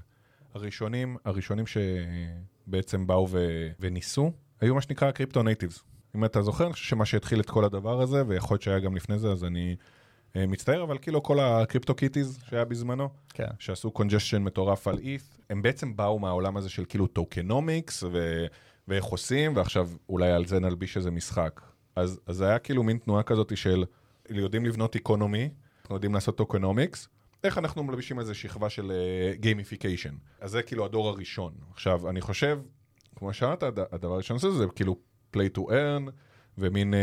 [SPEAKER 4] הראשונים, הראשונים שבעצם באו ו, וניסו, היו מה שנקרא crypto natives. אם אתה זוכר, אני חושב שמה שהתחיל את כל הדבר הזה, ויכול להיות שהיה גם לפני זה, אז אני אה, מצטער, אבל כאילו כל ה CryptoKitties שהיה בזמנו,
[SPEAKER 2] כן.
[SPEAKER 4] שעשו congestion מטורף על ETH, הם בעצם באו מהעולם הזה של כאילו tokenomics, ו... ואיך עושים, ועכשיו אולי על זה נלביש איזה משחק. אז, אז זה היה כאילו מין תנועה כזאת של יודעים לבנות economy, אנחנו יודעים לעשות tokenomics, איך אנחנו מלבישים איזה שכבה של gamification. אז זה כאילו הדור הראשון. עכשיו, אני חושב, כמו שאמרת, הד- הדבר הראשון שזה זה כאילו play to earn, ומין אה,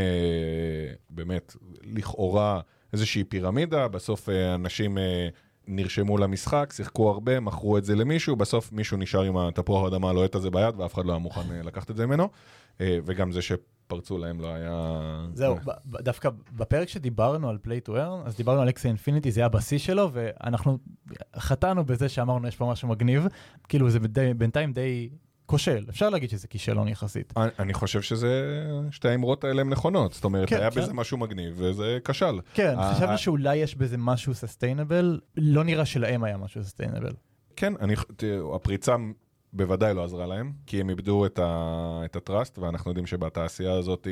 [SPEAKER 4] באמת, לכאורה איזושהי פירמידה, בסוף אה, אנשים אה, נרשמו למשחק, שיחקו הרבה, מכרו את זה למישהו, בסוף מישהו נשאר עם התפוח האדמה הלוהט הזה ביד, ואף אחד לא היה מוכן אה, לקחת את זה ממנו, אה, וגם זה שפרצו להם לא היה...
[SPEAKER 2] זהו, ב- דווקא בפרק שדיברנו על play to earn, אז דיברנו על אקסי אינפיניטי, זה היה הבסיס שלו, ואנחנו חטאנו בזה שאמרנו יש פה משהו מגניב, כאילו זה די- בינתיים די כושל, אפשר להגיד שזה כישלון יחסית.
[SPEAKER 4] אני- חושב שזה, שתי האמרות האלה הן נכונות, זאת אומרת,
[SPEAKER 2] כן,
[SPEAKER 4] היה
[SPEAKER 2] כן.
[SPEAKER 4] בזה משהו מגניב, וזה כשל.
[SPEAKER 2] כן,
[SPEAKER 4] ה-
[SPEAKER 2] חשבנו
[SPEAKER 4] ה-
[SPEAKER 2] שאולי יש בזה משהו סוסטיינבל, לא נראה שלהם היה משהו סוסטיינבל.
[SPEAKER 4] כן, אני, תראו, הפריצה בוודאי לא עזרה להם, כי הם איבדו את, ה, את ה trust, ואנחנו יודעים שבתעשייה הזאת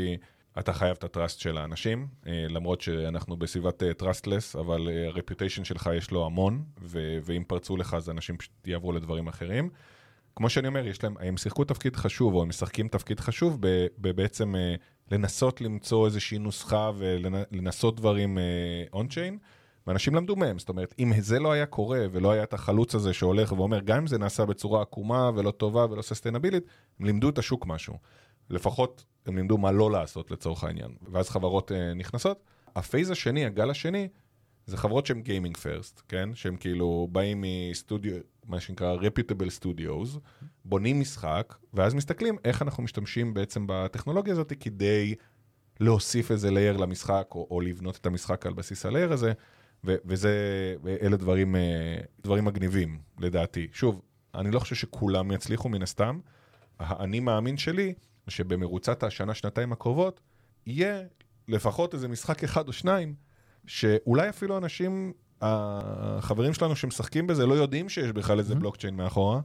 [SPEAKER 4] אתה חייב את ה trust של האנשים, אה, למרות שאנחנו בסביבת trustless, אבל אה, ה reputation שלך יש לו המון, ו, ואם פרצו לך אז אנשים פשוט יעברו לדברים אחרים. כמו שאני אומר, יש להם, הם שיחקו תפקיד חשוב, או הם משחקים תפקיד חשוב ב- ב- בעצם אה, לנסות למצוא איזושהי נוסחה ולנסות דברים on-chain. ואנשים למדו מהם, זאת אומרת, אם זה לא היה קורה ולא היה את החלוץ הזה שהולך ואומר, גם אם זה נעשה בצורה עקומה ולא טובה ולא ססטיינבילית, הם לימדו את השוק משהו. לפחות הם לימדו מה לא לעשות לצורך העניין. ואז חברות אה, נכנסות. ה phase השני, הגל השני, זה חברות שהן gaming first, כן? שהם כאילו באים מסטודיו, מה שנקרא reputable studios, בונים משחק, ואז מסתכלים איך אנחנו משתמשים בעצם בטכנולוגיה הזאת כדי להוסיף איזה layer למשחק, או, או לבנות את המשחק על בסיס ה layer הזה, ו- וזה, ואלה דברים, אה, דברים מגניבים, לדעתי. שוב, אני לא חושב שכולם יצליחו מן הסתם. האני מאמין שלי, שבמרוצת השנה, שנתיים הקרובות, יהיה לפחות איזה משחק אחד או שניים, שאולי אפילו אנשים, החברים שלנו שמשחקים בזה, לא יודעים שיש בכלל איזה בלוקצ'יין מאחורה,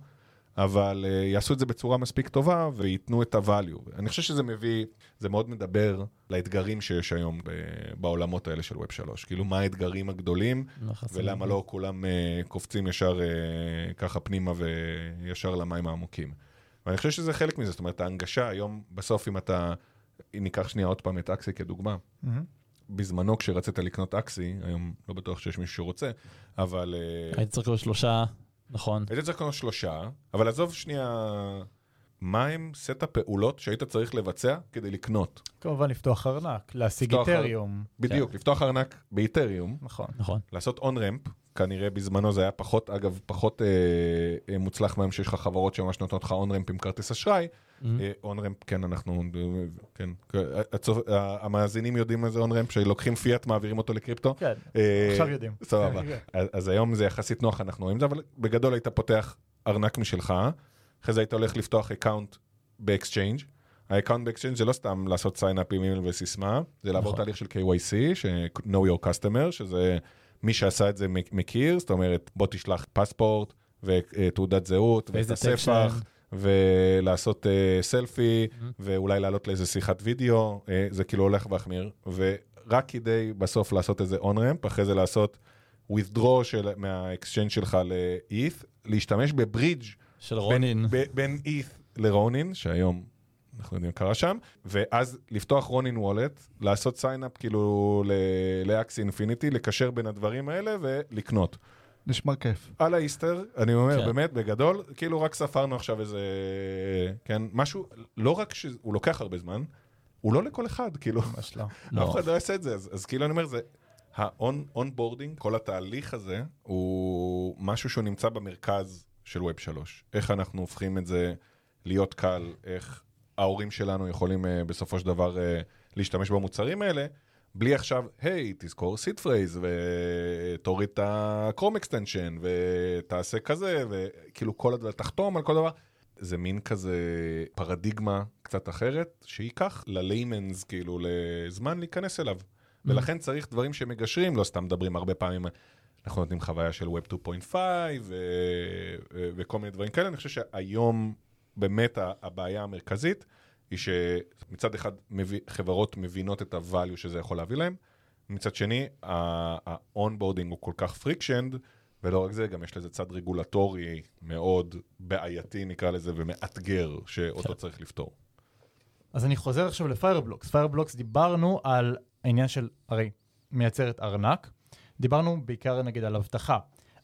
[SPEAKER 4] אבל uh, יעשו את זה בצורה מספיק טובה וייתנו את ה-value. אני חושב שזה מביא, זה מאוד מדבר לאתגרים שיש היום ב- בעולמות האלה של Web 3. כאילו, מה האתגרים הגדולים, ולמה לא כולם uh, קופצים ישר uh, ככה פנימה וישר למים העמוקים. ואני חושב שזה חלק מזה, זאת אומרת, ההנגשה היום, בסוף אם אתה, אם ניקח שנייה עוד פעם את אקסי כדוגמה. בזמנו כשרצית לקנות אקסי, היום לא בטוח שיש מישהו שרוצה, אבל... אה,
[SPEAKER 3] הייתי צריך להיות שלושה, נכון.
[SPEAKER 4] היית צריך לקנות שלושה, אבל עזוב שנייה, מה הם סט הפעולות שהיית צריך לבצע כדי לקנות?
[SPEAKER 2] כמובן לפתוח ארנק, להשיג
[SPEAKER 4] לפתוח
[SPEAKER 2] איתריום.
[SPEAKER 4] בדיוק, לפתוח ארנק באיתריום,
[SPEAKER 2] נכון.
[SPEAKER 3] נכון.
[SPEAKER 4] לעשות און רמפ, כנראה בזמנו זה היה פחות, אגב, פחות אה, אה, מוצלח מהיום שיש לך חברות שממש נותנות לך און רמפ עם כרטיס אשראי.
[SPEAKER 3] Mm-hmm.
[SPEAKER 4] און רמפ, כן, אנחנו, אה, כן, הצופ- המאזינים יודעים מה זה און רמפ, שלוקחים פיאט, מעבירים אותו לקריפטו.
[SPEAKER 2] כן,
[SPEAKER 4] אה,
[SPEAKER 2] עכשיו יודעים.
[SPEAKER 4] סבבה.
[SPEAKER 2] כן.
[SPEAKER 4] אז, אז היום זה יחסית נוח, אנחנו רואים את זה, אבל בגדול היית פותח ארנק משלך, אחרי זה היית הולך לפתוח account ב exchange. ה account ב exchange זה לא סתם לעשות sign up עם אימייל וסיסמה, זה לעבור
[SPEAKER 3] נכון.
[SPEAKER 4] תהליך של KYC, ש- know your customer, שזה מי שעשה את זה מכ- מכיר, זאת אומרת, בוא תשלח פספורט ותעודת זהות ואת הספח. ולעשות אה, סלפי, ואולי לעלות לאיזה שיחת וידאו, אה, זה כאילו הולך והחמיר, ורק כדי בסוף לעשות איזה on-ramp, אחרי זה לעשות withdraw של, מהאקסצ'יינג שלך ל-ETH, להשתמש בברידג'
[SPEAKER 3] של Ronin.
[SPEAKER 4] בין, בין ETH ל Ronin, שהיום אנחנו יודעים מה קרה שם, ואז לפתוח Ronin wallet, לעשות sign up כאילו ל Axie Infinity, לקשר בין הדברים האלה ולקנות.
[SPEAKER 1] נשמע כיף.
[SPEAKER 4] על האיסטר, אני אומר,
[SPEAKER 3] כן.
[SPEAKER 4] באמת, בגדול, כאילו רק ספרנו עכשיו איזה, כן, משהו, לא רק שהוא לוקח הרבה זמן, הוא לא לכל אחד, כאילו,
[SPEAKER 2] ממש לא.
[SPEAKER 3] לא.
[SPEAKER 4] אף אחד לא יעשה את זה, אז, אז כאילו אני אומר, זה, ה-on-boarding, כל התהליך הזה, הוא משהו שהוא נמצא במרכז של Web 3. איך אנחנו הופכים את זה להיות קל, איך ההורים שלנו יכולים אה, בסופו של דבר אה, להשתמש במוצרים האלה, בלי עכשיו, היי, תזכור seed phrase, ותוריד את ה Chrome extension, ותעשה כזה, וכאילו כל הדבר, תחתום על כל דבר. זה מין כזה פרדיגמה קצת אחרת, שייקח ל laymans, כאילו, לזמן להיכנס אליו. ולכן צריך דברים שמגשרים, לא סתם מדברים הרבה פעמים, אנחנו נותנים חוויה של Web 2.5 ו- וכל מיני דברים כאלה. אני חושב שהיום באמת הבעיה המרכזית היא שמצד אחד חברות מבינות את ה-value שזה יכול להביא להם, מצד שני ה-onboarding הוא כל כך frictioned, ולא רק זה, גם יש לזה צד רגולטורי מאוד בעייתי נקרא לזה, ומאתגר, שאותו
[SPEAKER 3] כן.
[SPEAKER 4] צריך לפתור.
[SPEAKER 2] אז אני חוזר עכשיו ל Fireblocks. Fireblocks דיברנו על העניין של, הרי מייצרת ארנק, דיברנו בעיקר נגיד על אבטחה.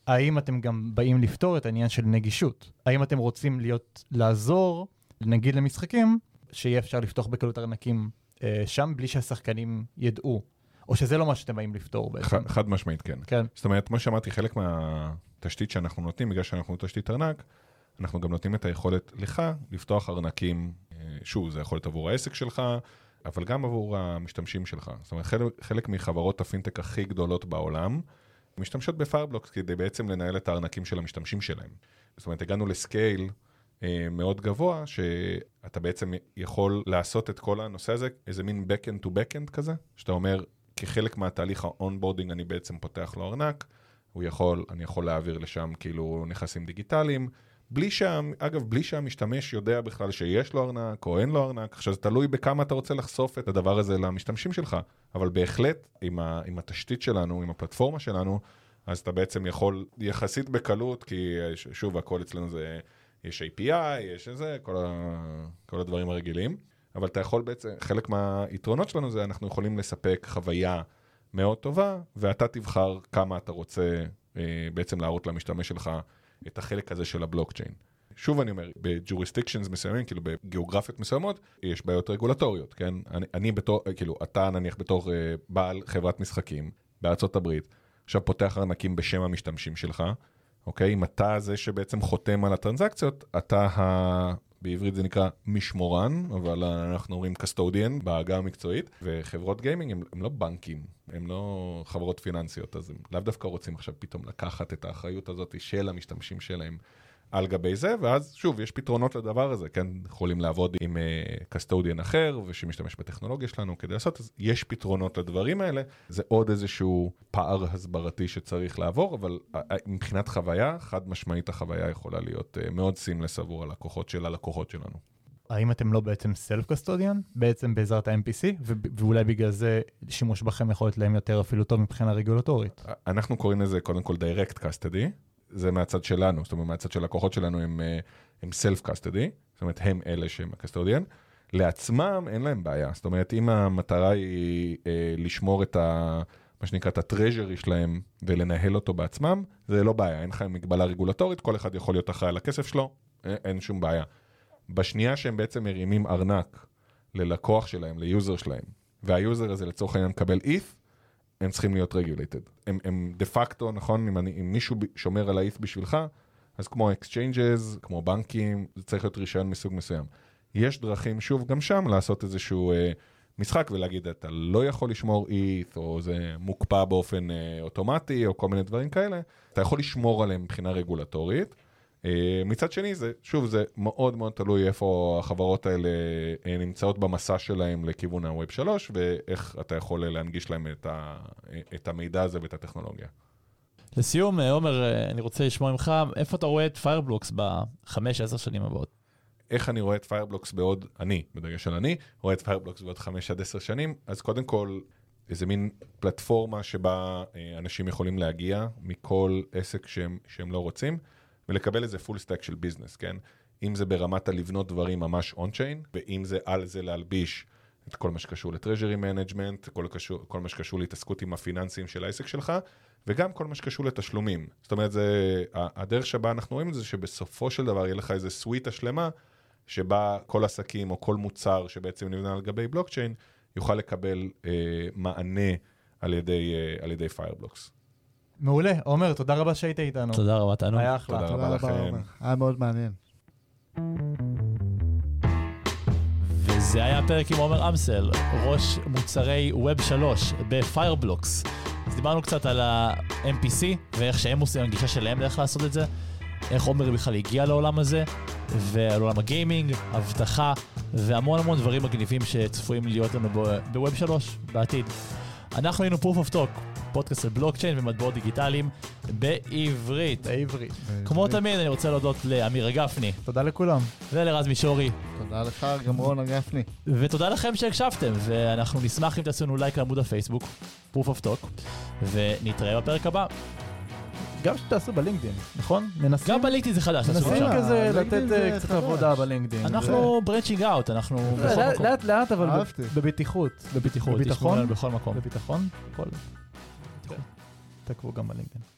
[SPEAKER 2] האם אתם גם באים לפתור את העניין של נגישות? האם אתם רוצים להיות, לעזור, נגיד למשחקים, שיהיה אפשר לפתוח בקלות ארנקים אה, שם בלי שהשחקנים ידעו? או שזה לא מה שאתם באים לפתור בעצם?
[SPEAKER 4] ח- חד משמעית כן.
[SPEAKER 2] כן.
[SPEAKER 4] זאת אומרת, כמו שאמרתי, חלק מהתשתית שאנחנו נותנים, בגלל שאנחנו תשתית ארנק, אנחנו גם נותנים את היכולת לך לפתוח ארנקים, אה, שוב, זה יכול להיות עבור העסק שלך, אבל גם עבור המשתמשים שלך. זאת אומרת, חלק, חלק מחברות הפינטק הכי גדולות בעולם, משתמשות ב Fireblocks כדי בעצם לנהל את הארנקים של המשתמשים שלהם. זאת אומרת, הגענו ל scale אה, מאוד גבוה, שאתה בעצם יכול לעשות את כל הנושא הזה, איזה מין back-end to back-end כזה, שאתה אומר, כחלק מהתהליך ה onboarding אני בעצם פותח לו ארנק, הוא יכול, אני יכול להעביר לשם כאילו נכסים דיגיטליים, בלי שה... אגב, בלי שהמשתמש יודע בכלל שיש לו ארנק או אין לו ארנק. עכשיו, זה תלוי בכמה אתה רוצה לחשוף את הדבר הזה למשתמשים שלך, אבל בהחלט, עם, ה... עם התשתית שלנו, עם הפלטפורמה שלנו, אז אתה בעצם יכול יחסית בקלות, כי שוב, הכל אצלנו זה, יש API, יש זה, כל, ה... כל הדברים הרגילים, אבל אתה יכול בעצם, חלק מהיתרונות שלנו זה אנחנו יכולים לספק חוויה מאוד טובה, ואתה תבחר כמה אתה רוצה אה, בעצם להראות למשתמש שלך את החלק הזה של הבלוקצ'יין. שוב אני אומר, בג'וריסטיקשנס מסוימים, כאילו בגיאוגרפיות מסוימות, יש בעיות רגולטוריות, כן? אני, אני בתור, כאילו, אתה נניח בתור אה, בעל חברת משחקים בארצות הברית, עכשיו פותח ארנקים בשם המשתמשים שלך, אוקיי? אם אתה זה שבעצם חותם על הטרנזקציות, אתה ה... בעברית זה נקרא משמורן, אבל אנחנו אומרים custodian בעגה המקצועית, וחברות גיימינג הם, הם לא בנקים, הם לא חברות פיננסיות, אז הם לאו דווקא רוצים עכשיו פתאום לקחת את האחריות הזאת של המשתמשים שלהם. על גבי זה, ואז שוב, יש פתרונות לדבר הזה, כן, יכולים לעבוד עם custodian אה, אחר, ושמשתמש בטכנולוגיה שלנו כדי לעשות, אז יש פתרונות לדברים האלה, זה עוד איזשהו פער הסברתי שצריך לעבור, אבל אה, מבחינת חוויה, חד משמעית החוויה יכולה להיות אה, מאוד seamless עבור הלקוחות של הלקוחות שלנו.
[SPEAKER 2] האם אתם לא בעצם self custodian, בעצם בעזרת ה-MPC, ו- ואולי בגלל זה שימוש בכם יכול להיות להם יותר אפילו טוב מבחינה רגולטורית?
[SPEAKER 4] אנחנו קוראים לזה קודם כל direct custody, זה מהצד שלנו, זאת אומרת מהצד של לקוחות שלנו הם, אה, הם self custody, זאת אומרת הם אלה שהם ה custodian. לעצמם אין להם בעיה, זאת אומרת אם המטרה היא אה, לשמור את ה... מה שנקרא את ה treasury שלהם ולנהל אותו בעצמם, זה לא בעיה, אין לך מגבלה רגולטורית, כל אחד יכול להיות אחראי על הכסף שלו, אין, אין שום בעיה. בשנייה שהם בעצם מרימים ארנק ללקוח שלהם, ל user שלהם, וה user הזה לצורך העניין מקבל NFT, הם צריכים להיות regulated. הם, הם דה פקטו, נכון, אם, אני, אם מישהו שומר על ה-NFT בשבילך, אז כמו exchanges, כמו בנקים, זה צריך להיות רישיון מסוג מסוים. יש דרכים, שוב, גם שם לעשות איזשהו אה, משחק ולהגיד, אתה לא יכול לשמור ETH, או זה מוקפא באופן אה, אוטומטי, או כל מיני דברים כאלה. אתה יכול לשמור עליהם מבחינה רגולטורית. אה, מצד שני, זה, שוב, זה מאוד מאוד תלוי איפה החברות האלה אה, נמצאות במסע שלהם לכיוון ה-Web 3, ואיך אתה יכול להנגיש להם את, ה, את המידע הזה ואת הטכנולוגיה.
[SPEAKER 3] לסיום, אה, עומר, אני רוצה לשמוע ממך, איפה אתה רואה את Fireblocks בחמש, עשר שנים הבאות?
[SPEAKER 4] איך אני רואה את Fireblocks בעוד, אני, בדגש על אני, רואה את Fireblocks בעוד חמש עד עשר שנים, אז קודם כל, איזה מין פלטפורמה שבה אנשים יכולים להגיע מכל עסק שהם, שהם לא רוצים. ולקבל איזה full stack של business, כן? אם זה ברמת הלבנות דברים ממש on-chain, ואם זה על זה להלביש את כל מה שקשור ל treasury management, כל, כל מה שקשור להתעסקות עם הפיננסים של העסק שלך, וגם כל מה שקשור לתשלומים. זאת אומרת, זה, הדרך שבה אנחנו רואים את זה, שבסופו של דבר יהיה לך איזה סוויטה שלמה, שבה כל עסקים או כל מוצר שבעצם נבנה על גבי בלוקצ'יין, יוכל לקבל אה, מענה על ידי, אה, על ידי Fireblocks.
[SPEAKER 2] מעולה. עומר, תודה רבה שהיית איתנו.
[SPEAKER 3] תודה רבה, תענו.
[SPEAKER 2] היה אחלה.
[SPEAKER 4] תודה רבה לכם.
[SPEAKER 1] היה מאוד מעניין.
[SPEAKER 3] וזה היה פרק עם עומר אמסל, ראש מוצרי Web 3 בפיירבלוקס. אז דיברנו קצת על ה-MPC ואיך שהם עושים, הגישה שלהם לאיך לעשות את זה, איך עומר בכלל הגיע לעולם הזה, ועל עולם הגיימינג, אבטחה, והמון המון דברים מגניבים שצפויים להיות לנו ב-Web 3 בעתיד. אנחנו היינו proof of talk, פודקאסט על בלוקצ'יין ומטבעות דיגיטליים בעברית.
[SPEAKER 2] בעברית.
[SPEAKER 3] כמו תמיד, אני רוצה להודות לאמיר גפני.
[SPEAKER 2] תודה לכולם.
[SPEAKER 3] ולרז מישורי.
[SPEAKER 1] תודה לך, גם רון גפני.
[SPEAKER 3] ותודה לכם שהקשבתם, ואנחנו נשמח אם תעשו לנו לייק לעמוד הפייסבוק, proof of talk, ונתראה בפרק הבא.
[SPEAKER 2] גם שתעשו בלינקדאין, נכון? ננסים.
[SPEAKER 3] גם בלינקדאין זה חדש,
[SPEAKER 2] מנסים. כזה לתת
[SPEAKER 1] זה
[SPEAKER 2] אה, קצת
[SPEAKER 1] חדש.
[SPEAKER 2] עבודה בלינקדאין.
[SPEAKER 3] אנחנו branching out, אנחנו
[SPEAKER 2] זה-
[SPEAKER 3] בכל
[SPEAKER 2] לאט-
[SPEAKER 3] מקום.
[SPEAKER 2] לאט לאט אבל. בבטיחות.
[SPEAKER 3] בבטיחות,
[SPEAKER 2] בביטחון?
[SPEAKER 3] בכל מקום.
[SPEAKER 2] בביטחון? הכל. תעקבו גם בלינקדאין.